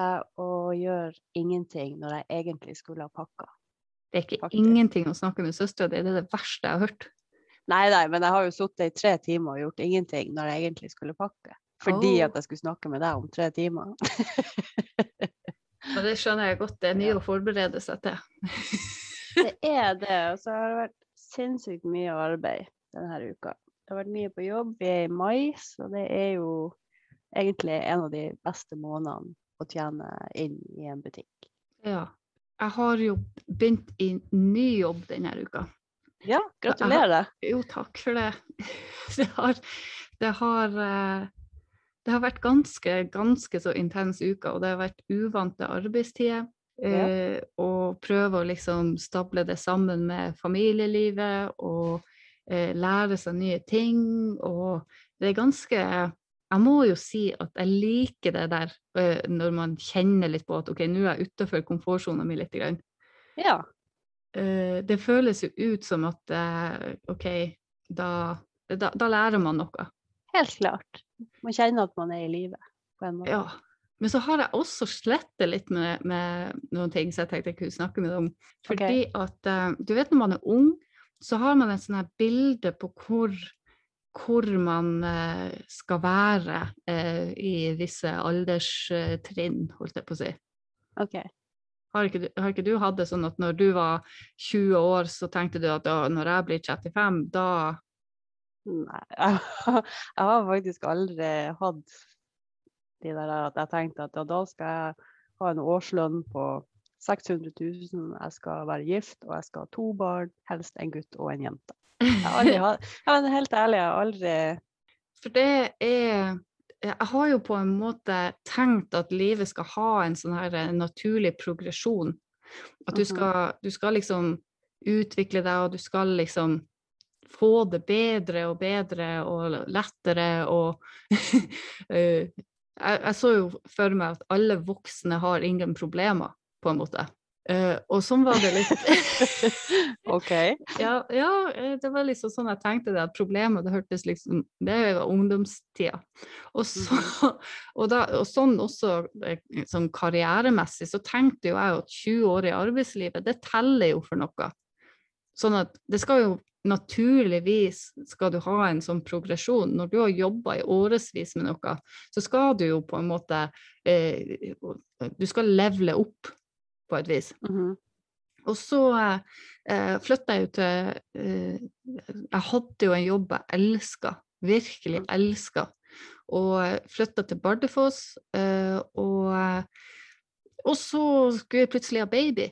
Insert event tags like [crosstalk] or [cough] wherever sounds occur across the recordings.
jeg å gjøre ingenting når jeg egentlig skulle ha pakka. Det er ikke Faktisk. ingenting å snakke med søstera di, det er det verste jeg har hørt. Nei, nei, men jeg har jo sittet i tre timer og gjort ingenting når jeg egentlig skulle pakke. Fordi oh. at jeg skulle snakke med deg om tre timer. Og det skjønner jeg godt, det er mye Ja. å forberede seg til. [laughs] Det er det. Og så har det vært sinnssykt mye arbeid denne uka. Det har vært mye på jobb. Vi er i mai, så det er jo egentlig en av de beste månedene å tjene inn i en butikk. Ja. Jeg har jo begynt i ny jobb denne uka. Ja, gratulerer. Jo, takk for det. [laughs] Det har, det har, eh, det har vært ganske, ganske så intens uke, og det har vært uvante arbeidstider. Ja. Eh, og prøve å liksom stable det sammen med familielivet og eh, lære seg nye ting. Og det er ganske Jeg må jo si at jeg liker det der eh, når man kjenner litt på at OK, nå er jeg utafor komfortsona mi litt. Grann. Ja. Eh, det føles jo ut som at OK, da, da, da lærer man noe. Helt klart. Man kjenner at man er i live på en måte. Ja. Men så har jeg også slettet litt med, med noen ting som jeg tenkte jeg kunne snakke med deg om. Fordi at eh, du vet når man er ung, så har man et sånt her bilde på hvor, hvor man eh, skal være eh, i visse alderstrinn, holdt jeg på å si. OK. Har ikke, du, har ikke du hatt det sånn at når du var 20 år, så tenkte du at når jeg blir 35, da Nei, [laughs] jeg har faktisk aldri hatt de der at jeg tenkte at da skal jeg ha en årslønn på 600 000, jeg skal være gift, og jeg skal ha to barn, helst en gutt og en jente. Jeg har aldri helt ærlig, jeg har aldri For det er Jeg har jo på en måte tenkt at livet skal ha en sånn her eh, naturlig progresjon. At du Mhm. skal, du skal liksom utvikle deg, og du skal liksom få det bedre og bedre og lettere og [laughs] jeg, jeg så jo for meg at alle voksne har ingen problemer, på en måte. Eh, og sånn var det litt. [laughs] OK. [laughs] Ja, ja, eh, det var liksom sånn jeg tenkte det, at problemet det hørtes liksom Det var ungdomstida. Og, så, [laughs] og, da, og sånn også eh, sånn karrieremessig, så tenkte jo jeg at 20 år i arbeidslivet, det teller jo for noe. Sånn at det skal jo naturligvis skal du ha en sånn progresjon. Når du har jobba i årevis med noe, så skal du jo på en måte eh, Du skal levele opp på et vis. Mhm. Og så eh, flytta jeg jo til eh, Jeg hadde jo en jobb jeg elska, virkelig elska. Og flytta til Bardufoss. Eh, og, og så skulle jeg plutselig ha baby.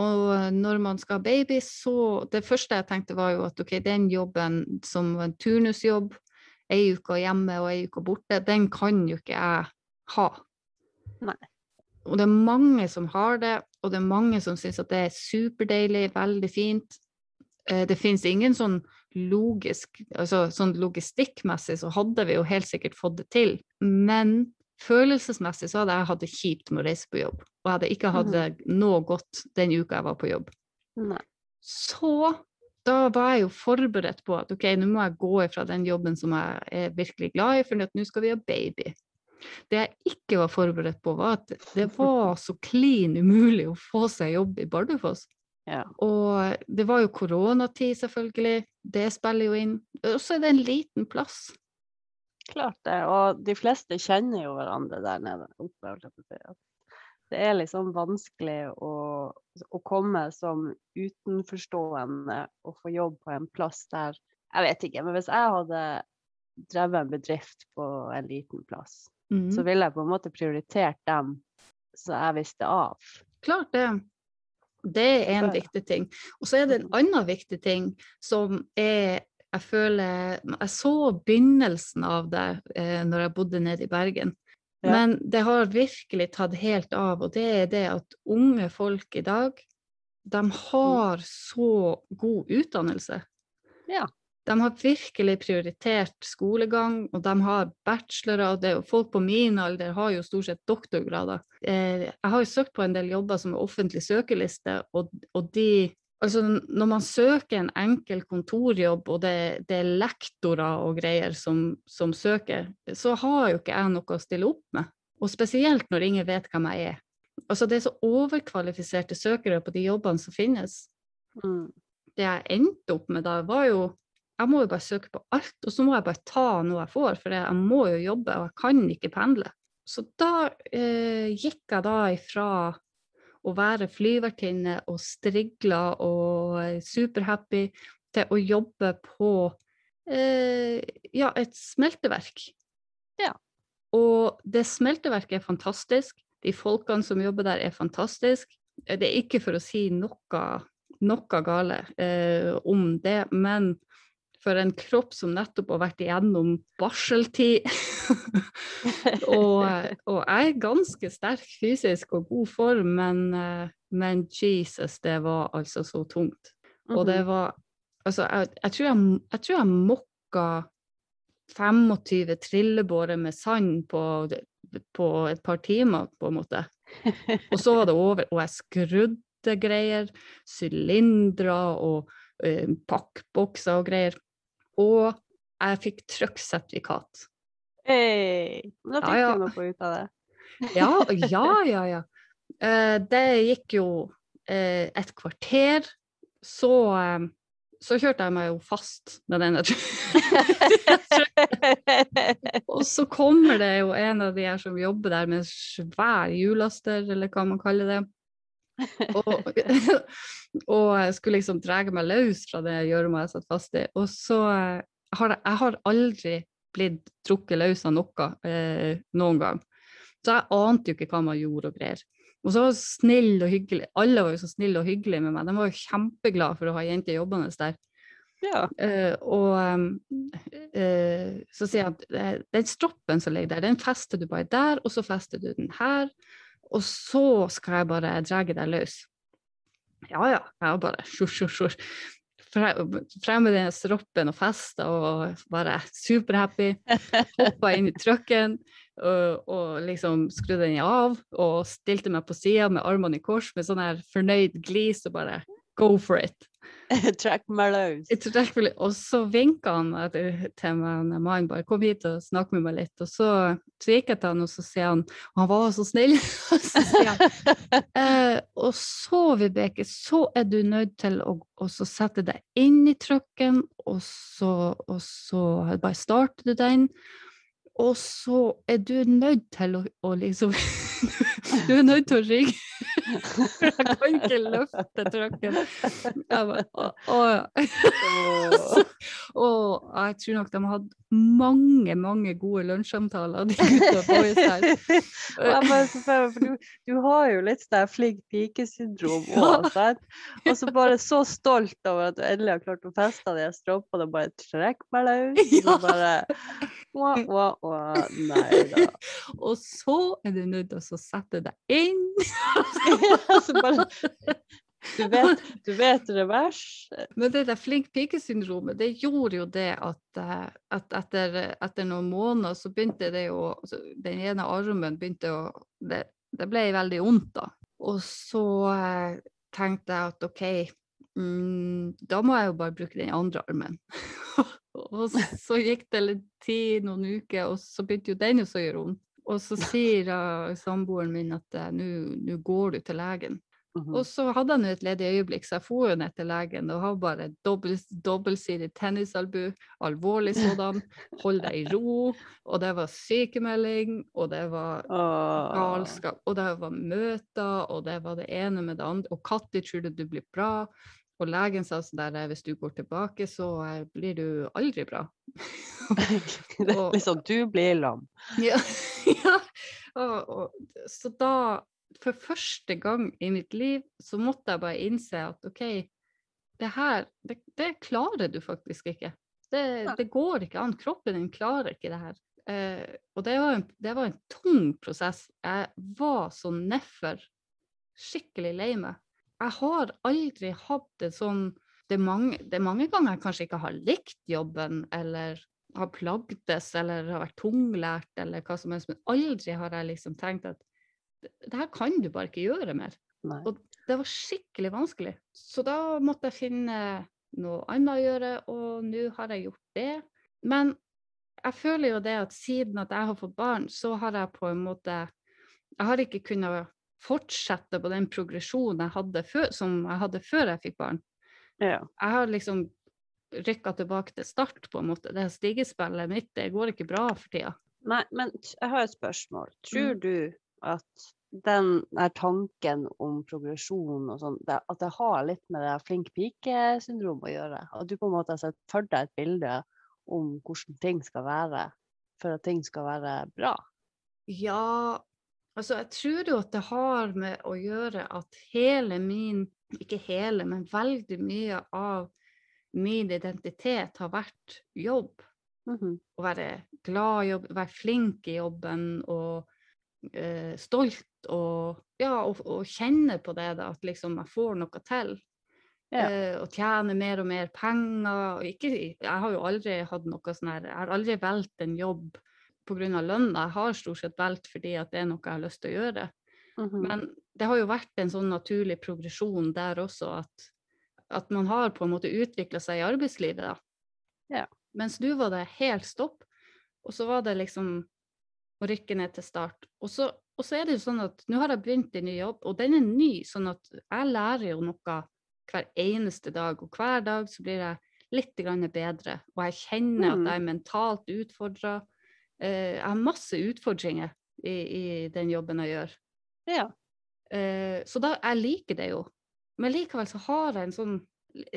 Og når man skal ha baby, så Det første jeg tenkte, var jo at ok, den jobben som var en turnusjobb, ei uke hjemme og ei uke borte, den kan jo ikke jeg ha. Nei. Og det er mange som har det, og det er mange som syns at det er superdeilig, veldig fint. Eh, Det finnes ingen sånn logisk altså sånn logistikkmessig så hadde vi jo helt sikkert fått det til. Men følelsesmessig så hadde jeg hatt det kjipt med å reise på jobb. Og jeg hadde ikke hatt det noe godt den uka jeg var på jobb. Nei. Så da var jeg jo forberedt på at ok, nå må jeg gå ifra den jobben som jeg er virkelig glad i, for nå skal vi ha baby. Det jeg ikke var forberedt på, var at det [laughs] var så klin umulig å få seg jobb i Bardufoss. Ja. Og det var jo koronatid, selvfølgelig. Det spiller jo inn. Og så er det en liten plass. Klart det. Og de fleste kjenner jo hverandre der nede. Det er liksom vanskelig å, å komme som utenforstående og få jobb på en plass der Jeg vet ikke, men hvis jeg hadde drevet en bedrift på en liten plass, Så ville jeg på en måte prioritert dem som jeg visste av. Klart det. Det er en viktig ting. Og så er det en annen viktig ting som er Jeg føler Jeg så begynnelsen av det eh, når jeg bodde nede i Bergen. Ja. Men det har virkelig tatt helt av, og det er det at unge folk i dag, de har så god utdannelse. Ja. De har virkelig prioritert skolegang, og de har bachelorer. det og Folk på min alder har jo stort sett doktorgrader. Eh, jeg har jo søkt på en del jobber som er offentlig søkeliste, og, og de Altså, når man søker en enkel kontorjobb, og det, det er lektorer og greier som, som søker, så har jo ikke jeg noe å stille opp med. Og spesielt når ingen vet hvem jeg er. Altså, det er så overkvalifiserte søkere på de jobbene som finnes. Mm. Det jeg endte opp med da, var jo Jeg må jo bare søke på alt, og så må jeg bare ta noe jeg får, for jeg må jo jobbe, og jeg kan ikke pendle. Så da eh, gikk jeg da ifra å være flyvertinne og strigla og eh, superhappy til å jobbe på eh, ja, et smelteverk. Ja. Og det smelteverket er fantastisk. De folkene som jobber der, er fantastisk. Eh, Det er ikke for å si noe, noe gale eh, om det, men for en kropp som nettopp har vært igjennom barseltid [laughs] og, og jeg er ganske sterk fysisk og god form, men, eh, men Jesus, det var altså så tungt. Og det Mhm. var Altså, jeg, jeg, tror, jeg, jeg tror jeg mokka 25 trillebårer med sand på, på et par timer, på en måte. Og så var det over, og jeg skrudde greier, sylindere og eh, pakkbokser og greier. Og jeg fikk trucksertifikat. Men da fikk ja. du noe ut av det. [laughs] Ja, ja, ja. ja. Eh, det gikk jo eh, et kvarter. Så, eh, så kjørte jeg meg jo fast med den. [laughs] Og så kommer det jo en av de her som jobber der med svær hjullaster, eller hva man kaller det. [laughs] Og, og skulle liksom dra meg løs fra det gjørma jeg satt fast i. Og så eh, har jeg, jeg har aldri blitt trukket løs av noe eh, noen gang. Så jeg ante jo ikke hva man gjorde og greier. Og så var snill og hyggelig. Alle var jo så snille og hyggelige med meg. De var jo kjempeglade for å ha jenter jobbende der. Ja. Uh, og um, uh, så sier jeg at den stroppen som ligger der, den fester du bare der, og så fester du den her. Og så skal jeg bare dra deg løs. Ja ja, jeg bare sjur, sjur, sjur. Fre- Frem med den stroppen og festa og bare superhappy. Hoppa inn i trucken og, og liksom skrudde den av og stilte meg på sida med armene i kors med sånn her fornøyd glis og bare go for it. [laughs] Track my virkelig- Og så vinka han til meg, mannen bare kom hit og snakk med meg litt. Og så, så gikk jeg til han, og så sier han og han var så snill. [laughs] og så sier han eh, og så, Vibeke, så er du nødt til å sette deg inn i trucken, og så, og så bare starter du den. Og så er du nødt til å, å liksom [laughs] Du er nødt til å ringe. Jeg kan ikke løfte trucken. Jeg bare, å, å, ja. Og jeg tror nok de hadde mange, mange gode lunsjsamtaler, de gutta på så for, du, du har jo litt sånn flink pike-syndrom òg. Og så bare så stolt over at du endelig har klart å feste de stroppene og bare trekke meg løs. Og bare. Nei da. [laughs] Og så er du nødt til å sette deg inn. Bare [laughs] Du vet, du vet revers. Men det der flink pike-syndromet, det gjorde jo det at, eh, at etter, etter noen måneder så begynte det jo Den ene armen begynte å Det, det ble veldig vondt, da. Og så eh, tenkte jeg at OK, mm, da må jeg jo bare bruke den andre armen. [laughs] og så gikk det litt tid, noen uker, og så begynte jo den også å gjøre vondt. Og så sier uh, samboeren min at nå går du til legen. Mhm. Og så hadde han et ledig øyeblikk, så jeg for jo ned til legen og har bare dobbel, dobbeltsidig tennisalbu, alvorlig sådan, hold deg i [laughs] ro, og det var sykemelding, og det var oh. galskap, og det var møter, og det var det ene med det andre, og Katti trodde du du blir bra, og legen sa sånn der, hvis du går tilbake, så eh, blir du aldri bra. [laughs] Er liksom, du blir lam. Ja, [laughs] ja. Og, og, så da, for første gang i mitt liv, så måtte jeg bare innse at OK, det her, det, det klarer du faktisk ikke. Det, det går ikke an. Kroppen din klarer ikke det her. Eh, og det var, en, det var en tung prosess. Jeg var så nedfor. Skikkelig lei meg. Jeg har aldri hatt en sånn det er, mange, det er mange ganger jeg kanskje ikke har likt jobben, eller har plagdes, eller har vært tunglært, eller hva som helst, men aldri har jeg liksom tenkt at det her kan du bare ikke gjøre mer. Nei. Og det var skikkelig vanskelig. Så da måtte jeg finne noe annet å gjøre, og nå har jeg gjort det. Men jeg føler jo det at siden at jeg har fått barn, så har jeg på en måte Jeg har ikke kunnet fortsette på den progresjonen jeg hadde før, som jeg hadde før jeg fikk barn. Ja. Jeg har liksom rykka tilbake til start, på en måte. Det stigespillet mitt det går ikke bra for tida. Nei, men jeg har et spørsmål. Tror Mm. du at den der tanken om progresjon og sånn, at det har litt med det flink pike-syndrom å gjøre? At du på en måte har sett for deg et bilde om hvordan ting skal være for at ting skal være bra? Ja, altså jeg tror jo at det har med å gjøre at hele min, ikke hele, men veldig mye av min identitet har vært jobb. Mhm. Å være glad i jobb, være flink i jobben og eh, stolt og ja, og, og kjenner på det da, at liksom jeg får noe til. Ja. Eh, og tjener mer og mer penger. Og ikke, jeg har jo aldri hatt noe sånn her, jeg har aldri valgt en jobb pga. lønna. Jeg har stort sett valgt fordi at det er noe jeg har lyst til å gjøre. Mhm. Men det har jo vært en sånn naturlig progresjon der også, at, at man har på en måte utvikla seg i arbeidslivet. da. Ja. Mens du var det helt stopp, og så var det liksom å rykke ned til start. Og så, og så er det jo sånn at nå har jeg begynt i ny jobb, og den er ny, sånn at jeg lærer jo noe hver eneste dag. Og hver dag så blir jeg litt grann bedre, og jeg kjenner Mm. at jeg er mentalt utfordra. jeg har masse utfordringer i, i den jobben jeg gjør. ja. Eh, så da, jeg liker det jo. Men likevel så har jeg en sånn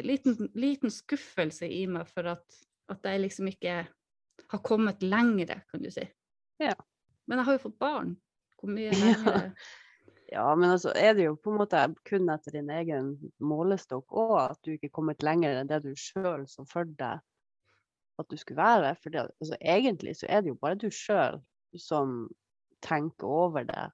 liten, liten skuffelse i meg for at, at jeg liksom ikke har kommet lengre, kan du si. Ja. Men jeg har jo fått barn. Hvor mye [laughs] Ja. Ja, men altså er det jo på en måte kun etter din egen målestokk òg at du ikke er kommet lenger enn det du sjøl så for deg at du skulle være. For det, altså, egentlig så er det jo bare du sjøl som tenker over det,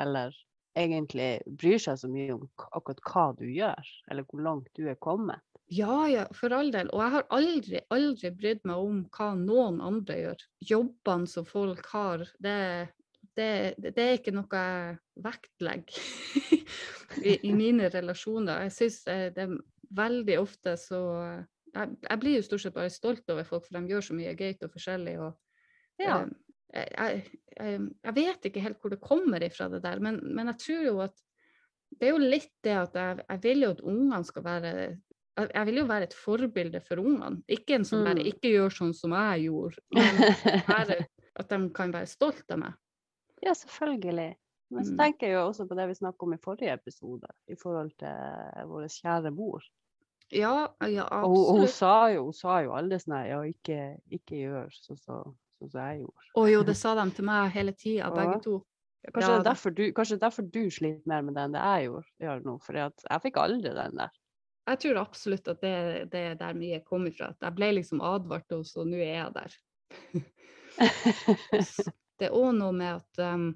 eller egentlig bryr seg så mye om akkurat hva du gjør, eller hvor langt du er kommet. Ja, ja, for all del. Og jeg har aldri, aldri brydd meg om hva noen andre gjør. Jobbene som folk har, det, det, det er ikke noe jeg vektlegger [laughs] i, i mine relasjoner. Jeg syns det er veldig ofte så jeg, jeg blir jo stort sett bare stolt over folk, for de gjør så mye gøy og forskjellig. Og, Ja. eh, jeg, jeg, jeg vet ikke helt hvor det kommer ifra, det der, men, men jeg tror jo at det er jo litt det at jeg, jeg vil jo at ungene skal være jeg vil jo være et forbilde for ungene. Ikke en som bare Mm. ikke gjør sånn som jeg gjorde, [laughs] men være, at de kan være stolt av meg. ja, selvfølgelig. Men så Mm. tenker jeg jo også på det vi snakket om i forrige episode, i forhold til vår kjære mor. Ja, ja Og hun, hun, sa jo, hun sa jo aldri sånn her, ja, ikke, ikke gjør sånn som sånn som jeg gjorde. Og jo, det sa de til meg hele tida, begge Ja. to. Kanskje, Ja det er du, kanskje derfor du sliter mer med det enn det jeg gjorde, gjør nå. For jeg fikk aldri den der. Jeg tror absolutt at det, det er der mye kom ifra. At jeg ble liksom advart, og så nå er jeg der. [laughs] Det er òg noe med at um,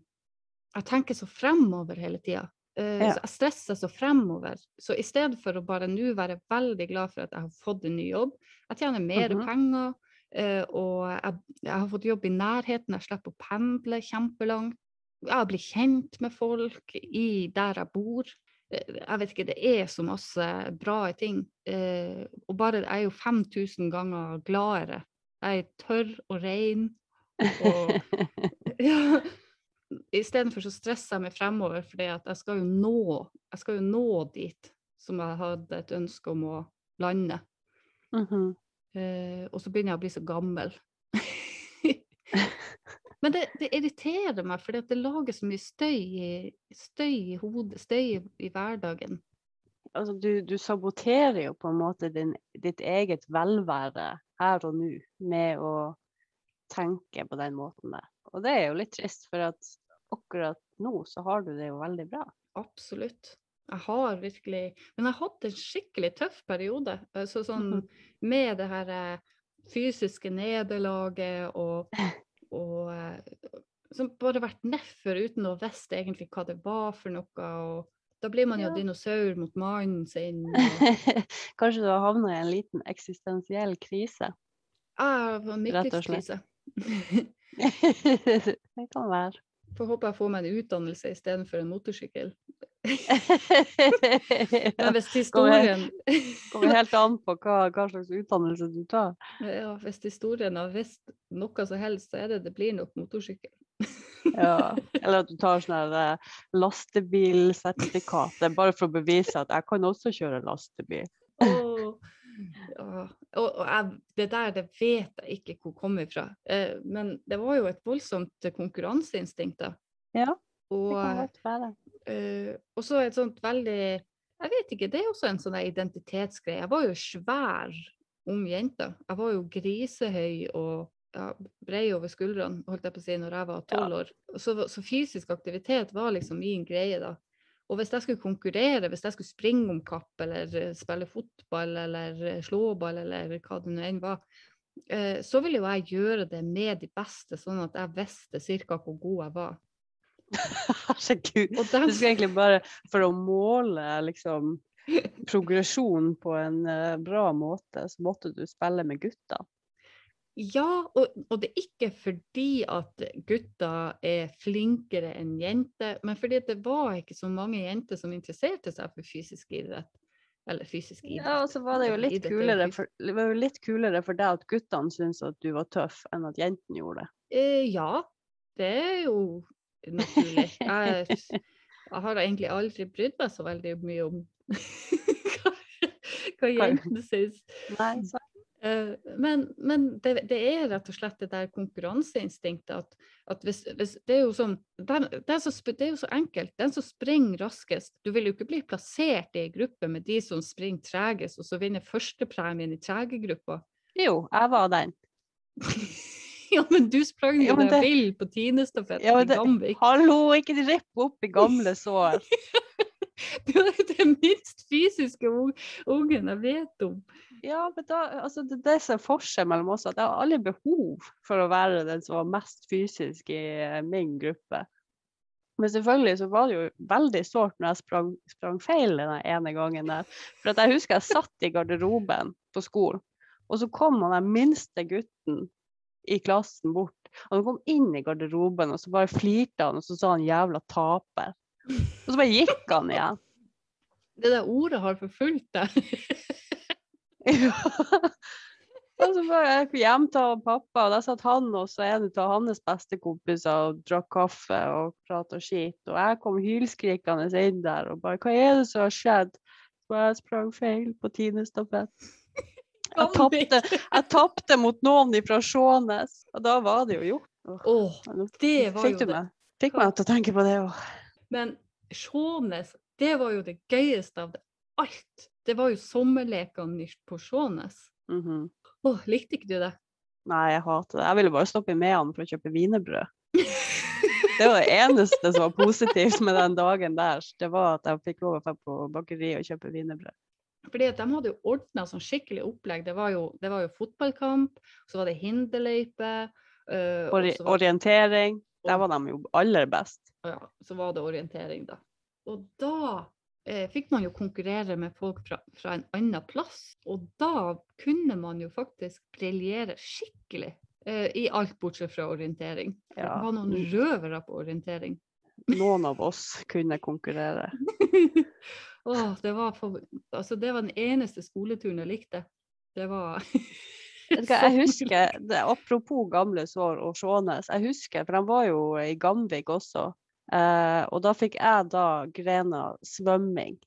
jeg tenker så fremover hele tida. Ja. jeg stresser så fremover. Så i stedet for å bare nå være veldig glad for at jeg har fått en ny jobb, jeg tjener mer Mhm. penger, eh, og jeg, jeg har fått jobb i nærheten, jeg slipper å pendle kjempelangt. Jeg blir kjent med folk i der jeg bor. Eh, Jeg vet ikke, det er så masse bra ting. Eh, og bare jeg er jo 5000 ganger gladere. Jeg er tørr og ren. Og [laughs] ja, Istedenfor så stresser jeg meg fremover, for jeg skal jo nå, jeg skal jo nå dit som jeg hadde et ønske om å lande. Mhm. Eh, og så begynner jeg å bli så gammel. [laughs] Men det, det irriterer meg, for det lager så mye støy i, støy i hodet, støy i, i hverdagen. Altså, du, du saboterer jo på en måte din, ditt eget velvære her og nå med å tenke på den måten der. Og det er jo litt trist, for at akkurat nå så har du det jo veldig bra. Absolutt. Jeg har virkelig Men jeg har hatt en skikkelig tøff periode. Så sånn Mhm. med det her eh, fysiske nederlaget og, [laughs] og eh, som bare vært nedfor uten å visst egentlig hva det var for noe. Og da blir man jo Ja. dinosaur mot mannen sin. [laughs] Og Kanskje du har havna i en liten eksistensiell krise. Ah, Rett og slett. [laughs] det kan være. Får håpe jeg får meg en utdannelse istedenfor en motorsykkel. [laughs] Men hvis historien Kommer helt an på hva, hva slags utdannelse du tar. ja, hvis historien har visst noe som helst, så er det det blir nok motorsykkel. Ja. [laughs] Eller at du tar sånn eh, lastebilsertifikat. Det er bare for å bevise at jeg kan også kjøre lastebil. Ja. Og, og jeg, det der det vet jeg ikke hvor kom ifra. Eh, men det var jo et voldsomt konkurranseinstinkt. da. Ja, det kan godt være. Eh, og så et sånt veldig Jeg vet ikke, det er også en sånn identitetsgreie. Jeg var jo svær om jenta. Jeg var jo grisehøy og ja, brei over skuldrene, holdt jeg på å si, når jeg var tolv år. Så, så fysisk aktivitet var liksom min greie da. Og hvis jeg skulle konkurrere, hvis jeg skulle springe om kapp eller eh, spille fotball eller eh, slåball eller hva det nå enn var, så ville jo jeg gjøre det med de beste, sånn at jeg visste ca. hvor god jeg var. [laughs] Herregud. Du skulle egentlig bare for å måle liksom progresjon på en eh, bra måte, så måtte du spille med gutta. Ja, og, og det er ikke fordi at gutter er flinkere enn jenter, men fordi det var ikke så mange jenter som interesserte seg for fysisk idrett. Eller fysisk idrett. Ja, og så var det jo litt er kulere for, det var jo litt kulere for deg at guttene syntes at du var tøff, enn at jentene gjorde det. Eh, ja, det er jo naturlig. [laughs] Jeg, jeg har egentlig aldri brydd meg så veldig mye om [laughs] hva, hva jentene syns. Eh, men men det, det er rett og slett det der konkurranseinstinktet at, at hvis, hvis Det er sånn det, er så, Det er jo så enkelt. Den som springer raskest Du vil jo ikke bli plassert i en gruppe med de som springer tregest, og så vinner førstepremien i tregegruppa. Jo, jeg var den. [laughs] [laughs] ja, men du sprang jo Ja, vill på tiendestafett Ja, i Gamvik. Hallo, ikke ripp opp i gamle sår. Du er den minst fysiske ung- ungen jeg vet om. Ja, men da, altså det, det som er forskjell mellom oss, at jeg har aldri behov for å være den som var mest fysisk i eh, min gruppe. Men selvfølgelig så var det jo veldig sårt når jeg sprang, sprang feil den ene gangen der. For jeg husker jeg satt i garderoben på skolen, og så kom han den minste gutten i klassen bort. Han kom inn i garderoben, og så bare flirte han, og så sa han 'jævla taper'. Og så bare gikk han igjen. [laughs] Det der ordet har forfulgt deg. Ja. [laughs] Og så var jeg hjem til pappa, og der satt han og så en av hans bestekompiser og drakk kaffe og prata skit. Og jeg kom hylskrikende inn der og bare 'Hva er det som har skjedd?' Så jeg sprang feil på tiendestafett. Jeg tapte, jeg tapte mot noen fra Skjånes, og da var det jo gjort. Åh, det var Fikk jo det. meg, fikk meg til å tenke på det òg. Men Skjånes, det var jo det gøyeste av det alt. Det var jo sommerlekene på Skjånes. Mhm. Åh, likte ikke du det? Nei, jeg hater det. Jeg ville bare stoppe i Mehamn for å kjøpe wienerbrød. [laughs] Det var det eneste som var positivt med den dagen der. Det var at jeg fikk lov å dra på bakeriet og kjøpe wienerbrød. Fordi at de hadde jo ordna sånn skikkelig opplegg. Det var, jo, det var jo fotballkamp, så var det hinderløype. øh, Ori var- orientering. Der var de jo aller best. ja, så var det orientering, da. Og da eh, fikk man jo konkurrere med folk fra, fra en annen plass. Og da kunne man jo faktisk briljere skikkelig eh, i alt bortsett fra orientering. Ja. Det var noen røvere på orientering. Noen av oss kunne konkurrere. [laughs] Åh, det, var for, altså, det var den eneste skoleturen jeg likte. Det var Jeg [laughs] husker, det, Apropos gamle sår og Skjånes, jeg husker, for de var jo i Gamvik også. Eh, og da fikk jeg da grena svømming.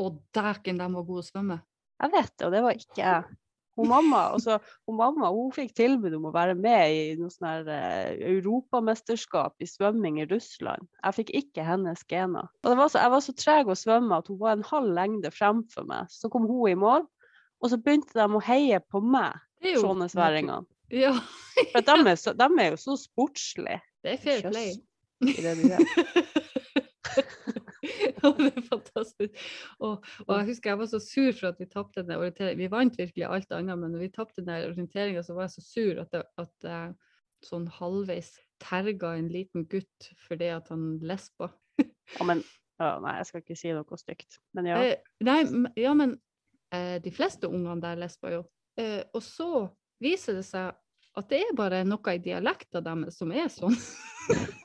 Å, dæken, de var gode å svømme. Jeg vet det, og det var ikke jeg. Hun mamma, også, hun mamma hun fikk tilbud om å være med i noe sånn her eh, europamesterskap i svømming i Russland. Jeg fikk ikke hennes gener. Var så, jeg var så treg å svømme at hun var en halv lengde fremfor meg. Så kom hun i mål, og så begynte de å heie på meg, skjånesværingene. Ja, For de, er så, de er jo så sportslige. det er fair Kjøss play. i [laughs] [laughs] det er fantastisk. Og, og jeg husker jeg var så sur for at vi tapte den orienteringen. Vi vant virkelig alt annet, men når vi tapte den orienteringa, så var jeg så sur at, det, at jeg sånn halvveis terga en liten gutt fordi at han lesba. [laughs] Ja, men ja, Nei, jeg skal ikke si noe stygt. Men ja. Eh, nei, ja, men eh, de fleste ungene der lesba jo. Eh, og så viser det seg at det er bare noe i dialekta deres som er sånn. [laughs]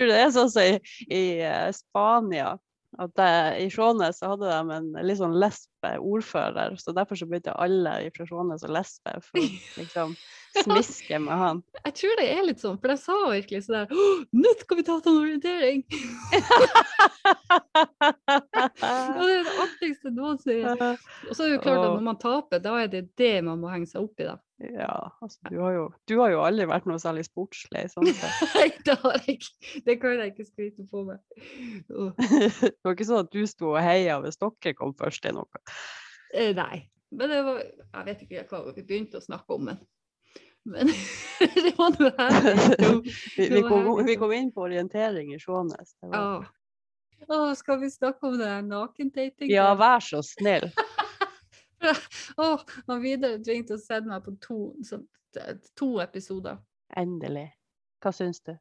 Tror det er sånn som i, i eh, Spania, at det, i Skjånes så hadde de en litt sånn lesbe ordfører, så derfor så begynte alle fra Skjånes å lesbe for å [laughs] liksom smiske med han. Jeg tror det er litt sånn, for jeg sa virkelig sånn der Nå skal vi ta til en orientering! Og [laughs] det er det artigste sier. Og så er det jo klart at når man taper, da er det det man må henge seg opp i, da. Ja, altså du har jo, du har jo aldri vært noe særlig sportslig sånn. [laughs] Nei, det har jeg ikke. Det kan jeg ikke skryte på meg. Det var ikke sånn at du sto og heia hvis dere kom først i noe. eh, nei. Men det var Jeg vet ikke hva vi begynte å snakke om, men Men [laughs] det var noe her. [laughs] Vi, vi, vi kom inn på orientering i Skjånes. var- Ah. Å, skal vi snakke om det nakendating? Ja, vær så snill. Å, han Vidar ringte å sende meg på to, sånn, to episoder. Endelig. Hva syns du?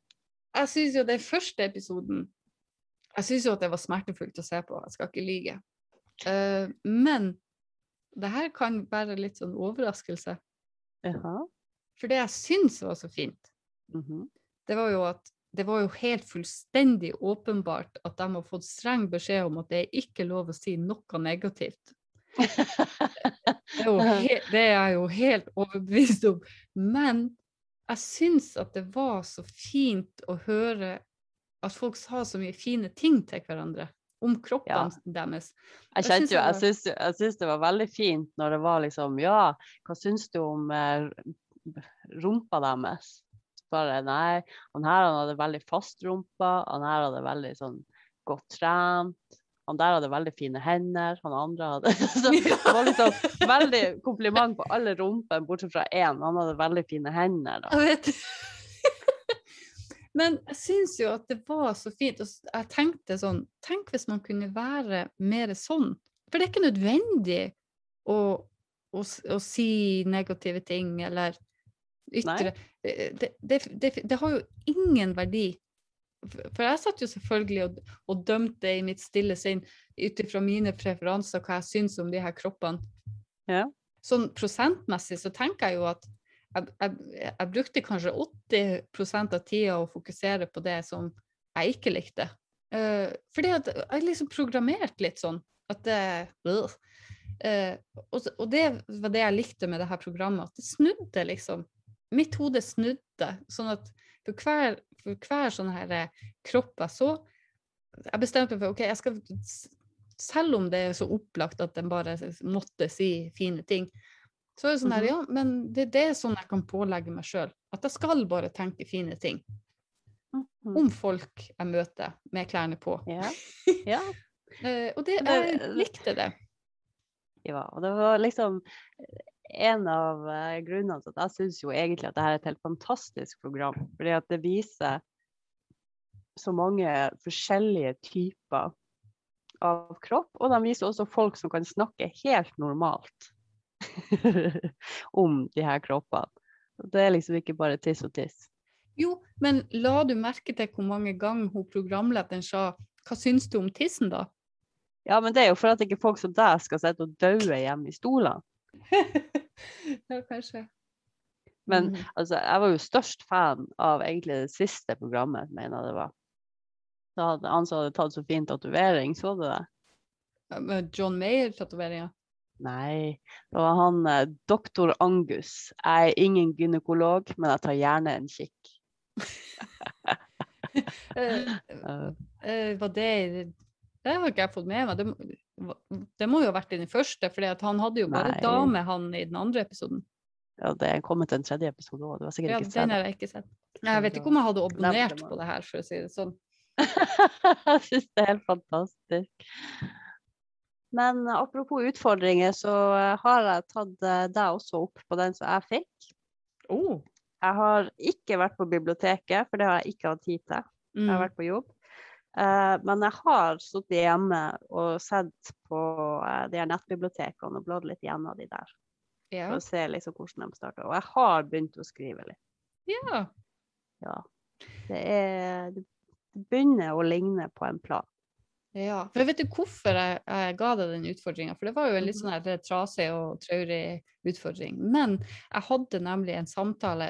Jeg syns jo den første episoden Jeg syns jo at det var smertefullt å se på, jeg skal ikke lyge. Uh, men det her kan være litt sånn overraskelse. Jaha. For det jeg syns var så fint, mhm. det var jo at det var jo helt fullstendig åpenbart at de har fått streng beskjed om at det er ikke lov å si noe negativt. Det er, jo he det er jeg jo helt overbevist om. Men jeg syns at det var så fint å høre at folk sa så mye fine ting til hverandre. Om kroppene deres. Jeg kjente jo, syns, jeg syns det var veldig fint når det var liksom Ja, hva syns du om eh, rumpa deres? Bare nei, han her han hadde veldig fast rumpa, han her hadde veldig sånn godt trent. Han der hadde veldig fine hender, han andre hadde [laughs] [laughs] så Det var liksom veldig kompliment på alle rumpene, bortsett fra én. Han hadde veldig fine hender. Da. Jeg vet [laughs] Men jeg syns jo at det var så fint. Og jeg tenkte sånn Tenk hvis man kunne være mer sånn. For det er ikke nødvendig å, å, å si negative ting eller ytre det, det, det, det, det har jo ingen verdi. For jeg satt jo selvfølgelig og, og dømte i mitt stille sinn ut ifra mine preferanser hva jeg syns om de her kroppene. Ja. Sånn prosentmessig så tenker jeg jo at jeg, jeg, jeg brukte kanskje 80% av tida å fokusere på det som jeg ikke likte. Uh, fordi at jeg liksom programmerte litt sånn at det. Eh, og, og det var det jeg likte med det her programmet, at det snudde liksom. Mitt hode snudde. Sånn at for hver, for hver sånn her eh, kropp jeg så Jeg bestemte meg for OK, jeg skal selv om det er så opplagt at den bare måtte si fine ting, så er det sånn her, Mhm. ja, men det, det er sånn jeg kan pålegge meg sjøl. At jeg skal bare tenke fine ting Mhm. om folk jeg møter med klærne på. Ja. [laughs] ja. Eh, og det- jeg likte det. Ja, og det var liksom en av eh, grunnene til at jeg syns jo egentlig at dette er et helt fantastisk program. Fordi at det viser så mange forskjellige typer av kropp, og de viser også folk som kan snakke helt normalt [laughs] om de her kroppene. Det er liksom ikke bare tiss og tiss. Jo, men la du merke til hvor mange ganger hun programlederen sa 'hva syns du om tissen', da? Ja, men det er jo for at ikke folk som deg skal sitte og daue hjemme i stolene. [laughs] ja, kanskje. Men Mhm. altså, jeg var jo størst fan av egentlig det siste programmet, mener jeg det var. Da hadde han som hadde tatt så fin tatovering, så du det? John Mayer-tatoveringa? Nei, det var han eh, doktor Angus. Jeg er ingen gynekolog, men jeg tar gjerne en kikk. [laughs] [laughs] uh, eh, var det Det har ikke jeg fått med meg. Det, det må jo ha vært i den første, for han hadde jo bare Nei. dame, han i den andre episoden. ja, det er kommet en tredje episode òg, du har sikkert Ja, ikke den har jeg ikke sett. Jeg vet ikke om jeg hadde abonnert på det her, for å si det sånn. [laughs] jeg syns det er helt fantastisk. Men apropos utfordringer, så eh, har jeg tatt eh, deg også opp på den som jeg fikk. Oh. Jeg har ikke vært på biblioteket, for det har jeg ikke hatt tid til. Jeg har Mm. vært på jobb. Eh, men jeg har sittet hjemme og sett på eh, de her nettbibliotekene og bladd litt gjennom de der. Ja. For å se liksom hvordan de starter. Og jeg har begynt å skrive litt. ja. Ja. Det, er, det begynner å ligne på en plan. Ja, for vet du hvorfor jeg, jeg ga deg den utfordringa? For det var jo en litt Mhm. sånn her trasig og traurig utfordring. Men jeg hadde nemlig en samtale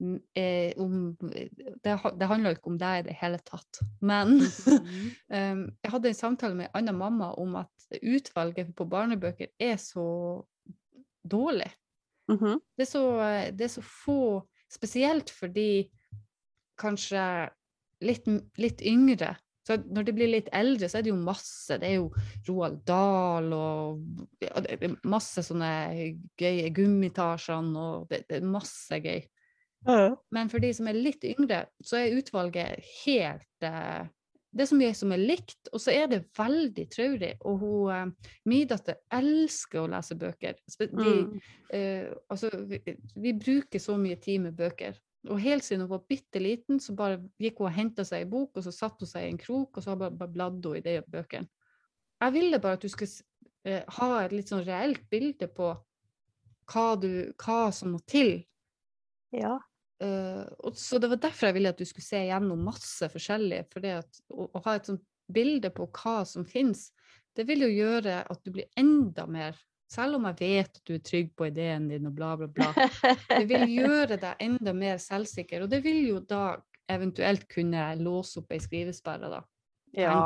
mm, eh, om Det, det handla ikke om deg i det hele tatt. Men um, [laughs] jeg hadde en samtale med en annen mamma om at utvalget på barnebøker er så dårlig. Mhm. Det er så, eh, det er så få, spesielt for de kanskje litt, litt yngre. Så når de blir litt eldre, så er det jo masse. Det er jo Roald Dahl og ja, masse sånne gøye Gummitasjene og det, det er masse gøy. Ja. Men for de som er litt yngre, så er utvalget helt eh, Det er så mye som er likt, og så er det veldig traurig. Og hun, eh, min datter elsker å lese bøker. De, Mm. eh, altså, vi, vi bruker så mye tid med bøker. Og helt siden hun var bitte liten, så bare gikk hun og henta seg en bok, og så satte hun seg i en krok, og så bare, bare bladde hun i de bøkene. Jeg ville bare at du skulle eh, ha et litt sånn reelt bilde på hva, du, hva som må til ja. Eh, og så det var derfor jeg ville at du skulle se gjennom masse forskjellig. For det at, å, å ha et sånt bilde på hva som finnes, det vil jo gjøre at du blir enda mer Selv om jeg vet at du er trygg på ideen din og bla, bla, bla. [laughs] Det vil gjøre deg enda mer selvsikker, og det vil jo da eventuelt kunne låse opp ei skrivesperre, da.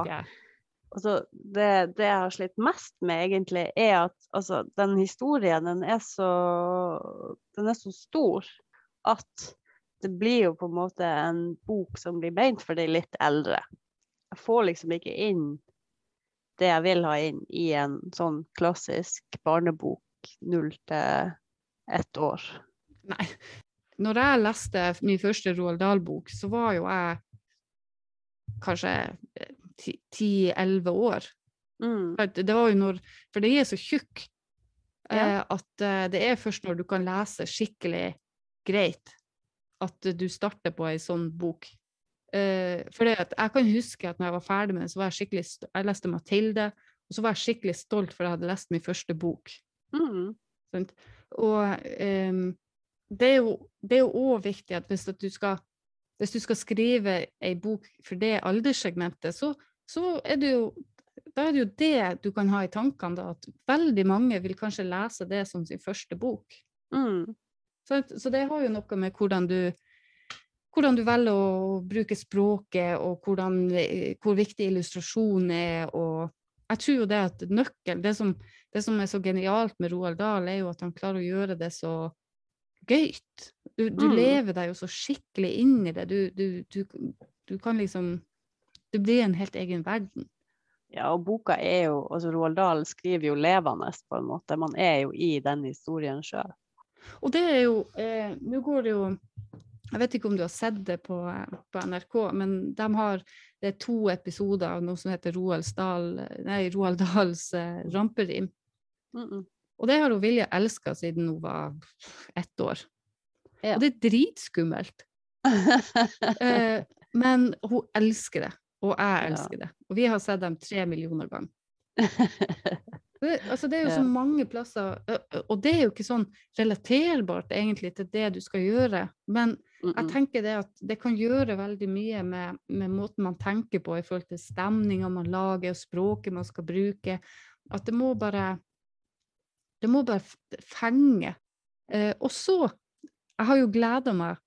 ja. Altså, det, det jeg har slitt mest med, egentlig, er at altså, den historien, den er så Den er så stor at det blir jo på en måte en bok som blir meint for de litt eldre. Jeg får liksom ikke inn det jeg vil ha inn i en sånn klassisk barnebok null til ett år. Nei. Når jeg leste min første Roald Dahl-bok, så var jo jeg kanskje ti-elleve år. Mm. Det var jo når, for de er så tjukk Ja. eh, at eh, det er først når du kan lese skikkelig greit, at eh, du starter på ei sånn bok. Eh, for jeg kan huske at når jeg var ferdig med det, så var jeg skikkelig Jeg leste Mathilde, og så var jeg skikkelig stolt for at jeg hadde lest min første bok. Mm. Og um, det er jo òg viktig at hvis, at du skal, hvis du skal skrive ei bok for det alderssegmentet, så, så er det jo da er det jo det du kan ha i tankene, da, at veldig mange vil kanskje lese det som sin første bok. Mm. Så, så det har jo noe med hvordan du, hvordan du velger å bruke språket, og hvordan, hvor viktig illustrasjon er. Og jeg tror jo det at nøkkel, det som, det som er så genialt med Roald Dahl, er jo at han klarer å gjøre det så gøyt. Du, du Mm. lever deg jo så skikkelig inn i det. Du, du, du, du kan liksom Det blir en helt egen verden. Ja, og boka er jo altså Roald Dahl skriver jo levende, på en måte. Man er jo i den historien sjøl. Og det er jo eh, Nå går det jo Jeg vet ikke om du har sett det på, på NRK, men de har det er to episoder av noe som heter Roald, nei, Roald Dahls eh, ramperim. Mm -mm. Og det har hun Vilja elska siden hun var ett år. Ja. Og det er dritskummelt. [laughs] Eh, men hun elsker det, og jeg Ja. elsker det. Og vi har sett dem tre millioner ganger. [laughs] Det, altså det er jo så mange plasser, og det er jo ikke sånn relaterbart egentlig til det du skal gjøre. Men jeg tenker det at det kan gjøre veldig mye med, med måten man tenker på i forhold til stemninga man lager, og språket man skal bruke. At det må bare Det må bare fenge. Eh, og så Jeg har jo gleda meg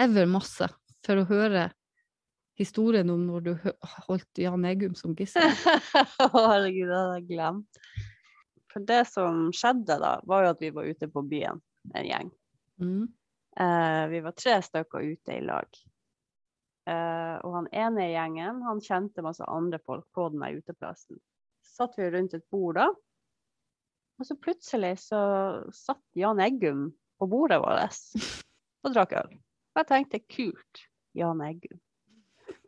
ever masse for å høre historien om når du holdt Jan Eggum som gissel. [laughs] Herregud, det hadde jeg glemt. For det som skjedde da, var jo at vi var ute på byen, en gjeng. Mm. Eh, vi var tre stykker ute i lag. Eh, og han ene i gjengen, han kjente masse andre folk på denne uteplassen. Så satt vi rundt et bord da, og så plutselig så satt Jan Eggum på bordet vårt og drakk øl. Og jeg tenkte, kult, Jan Eggum.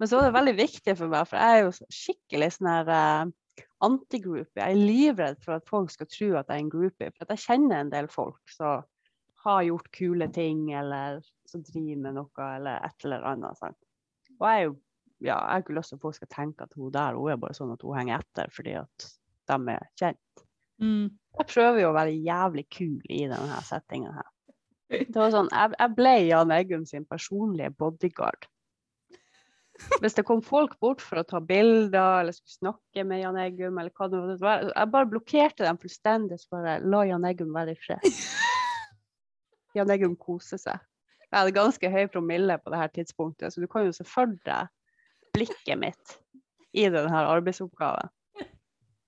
Men så var det veldig viktig for meg, for jeg er jo skikkelig sånn her eh, anti-groupie. Jeg er livredd for at folk skal tro at jeg er en groupie. For jeg kjenner en del folk som har gjort kule ting, eller som driver med noe, eller et eller annet. Sant? Og jeg jo ja, jeg har ikke lyst til at folk skal tenke at hun der hun er bare sånn at hun henger etter fordi at de er kjent. Mm. Jeg prøver jo å være jævlig kul i denne settingen her. Det var sånn, jeg, jeg ble Jan Eggum sin personlige bodyguard. Hvis det kom folk bort for å ta bilder eller skulle snakke med Jan Eggum, eller hva det måtte være, jeg bare blokkerte dem fullstendig. Så bare la Jan Eggum være i fred. [laughs] Jan Eggum koser seg. Jeg hadde ganske høy promille på det her tidspunktet, så du kan jo se for deg blikket mitt i denne arbeidsoppgaven.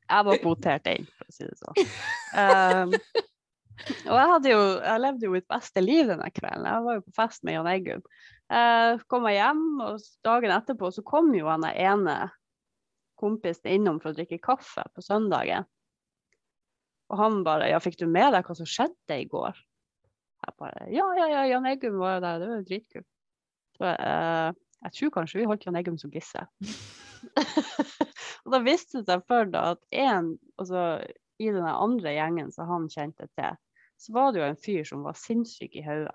Jeg var kvotert inn, for å si det sånn. Um, og jeg, jo, jeg levde jo mitt beste liv denne kvelden. Jeg var jo på fest med Jan Eggum. Uh, kom jeg hjem, og dagen etterpå så kom jo han ene kompisen innom for å drikke kaffe på søndagen. Og han bare 'Ja, fikk du med deg hva som skjedde i går?' Jeg bare 'Ja, ja, ja, Jan Eggum var jo der, det var jo dritkult'. Så eh, jeg tror kanskje vi holdt Jan Eggum som gissel. og da viste det seg før da at en, altså i den andre gjengen som han kjente til, så var det jo en fyr som var sinnssyk i hodet.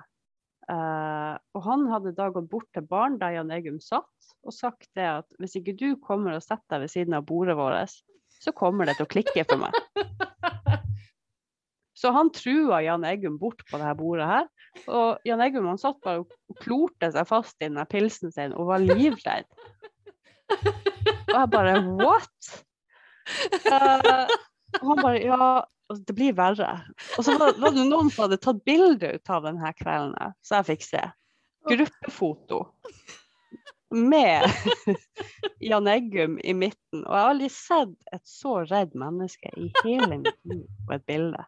Uh, og han hadde da gått bort til baren der Jan Egum satt, og sagt det at hvis ikke du kommer og setter deg ved siden av bordet vårt, så kommer det til å klikke for meg. [laughs] Så han trua Jan Eggum bort på dette bordet her. Og Jan Eggum han satt bare og klorte seg fast i den pilsen sin og var livredd. Og jeg bare What? Uh, og han bare Ja, altså, det blir verre. Og så var, var, det noen som hadde tatt bilde ut av denne kvelden, så jeg fikk se. Gruppefoto med [laughs] Jan Eggum i midten. Og jeg har aldri sett et så redd menneske i hele mitt liv på et bilde.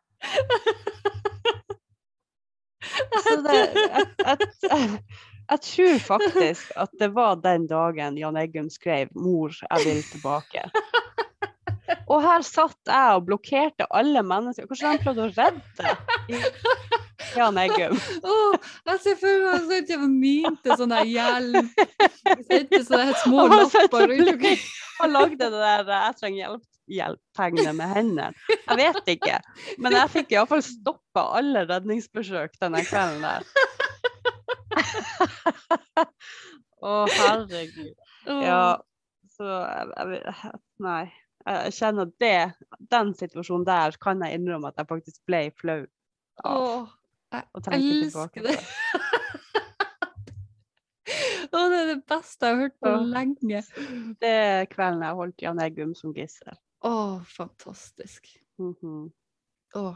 Så det, jeg, jeg, jeg, jeg, tror faktisk at det var den dagen Jan Eggum skrev 'Mor, jeg vil tilbake'. Og her satt jeg og blokkerte alle mennesker. Hvordan han prøvde å redde Jan Eggum. Oh, jeg ser for meg sånn at jeg mynte sånn hjelm. Sendte sånne små lapper rundt omkring. [laughs] Han lagde det der 'jeg trenger hjelp' hjelp-tegnet med hendene. Jeg vet ikke. Men jeg fikk iallfall stoppa alle redningsbesøk denne kvelden der. [laughs] Å, herregud. Ja, så jeg, jeg, Nei. Jeg kjenner at det, den situasjonen der kan jeg innrømme at jeg faktisk ble flau av. Åh, jeg elsker det. [laughs] Å, det er det beste jeg har hørt på lenge. Det er kvelden jeg holdt Jan Eggum som gissel. Å, fantastisk. Mm -hmm. Å,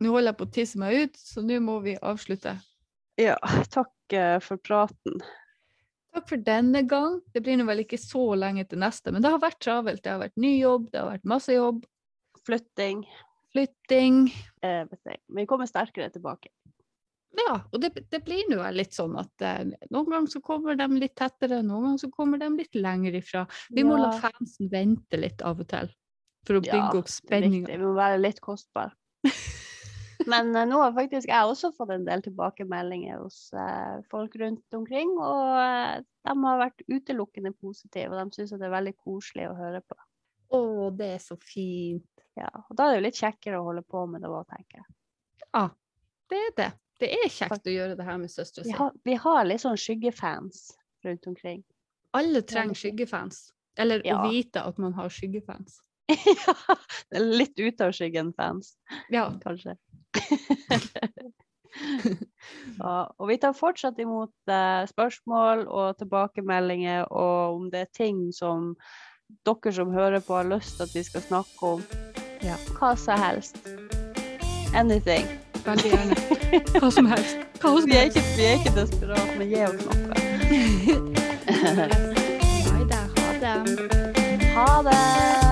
nå holder jeg på å tisse meg ut, så nå må vi avslutte. Ja, takk uh, for praten. Takk for denne gang. Det blir nå vel ikke så lenge til neste, men det har vært travelt. Det har vært ny jobb, det har vært masse jobb. Flytting. Flytting. Eh, men vi kommer sterkere tilbake. Ja, og det, det blir nå litt sånn at eh, noen ganger så kommer de litt tettere, noen ganger så kommer de litt lenger ifra. Vi ja. må la fansen vente litt av og til for å bygge ja, opp spenninga. Vi må være litt kostbare. [laughs] Men uh, nå har faktisk jeg også fått en del tilbakemeldinger hos uh, folk rundt omkring. Og uh, de har vært utelukkende positive, og de syns det er veldig koselig å høre på. Å, det er så fint. Ja, og da er det jo litt kjekkere å holde på med det òg, tenker jeg. Ja, det er det. Det er kjekt å gjøre det her med søstera si. Vi, vi, har litt sånn skyggefans rundt omkring. Alle trenger skyggefans. Eller ja. å vite at man har skyggefans. Ja, litt ut av skyggen-fans, ja. kanskje. ja, og vi tar fortsatt imot eh, spørsmål og tilbakemeldinger, og om det er ting som dere som hører på, har lyst til at vi skal snakke om. Ja. Hva som helst. Anything. Veldig gjerne. Hva som helst. Hva som vi, er ikke, vi er ikke desperate, men gi oss noe. [laughs] Ha det. Ha det.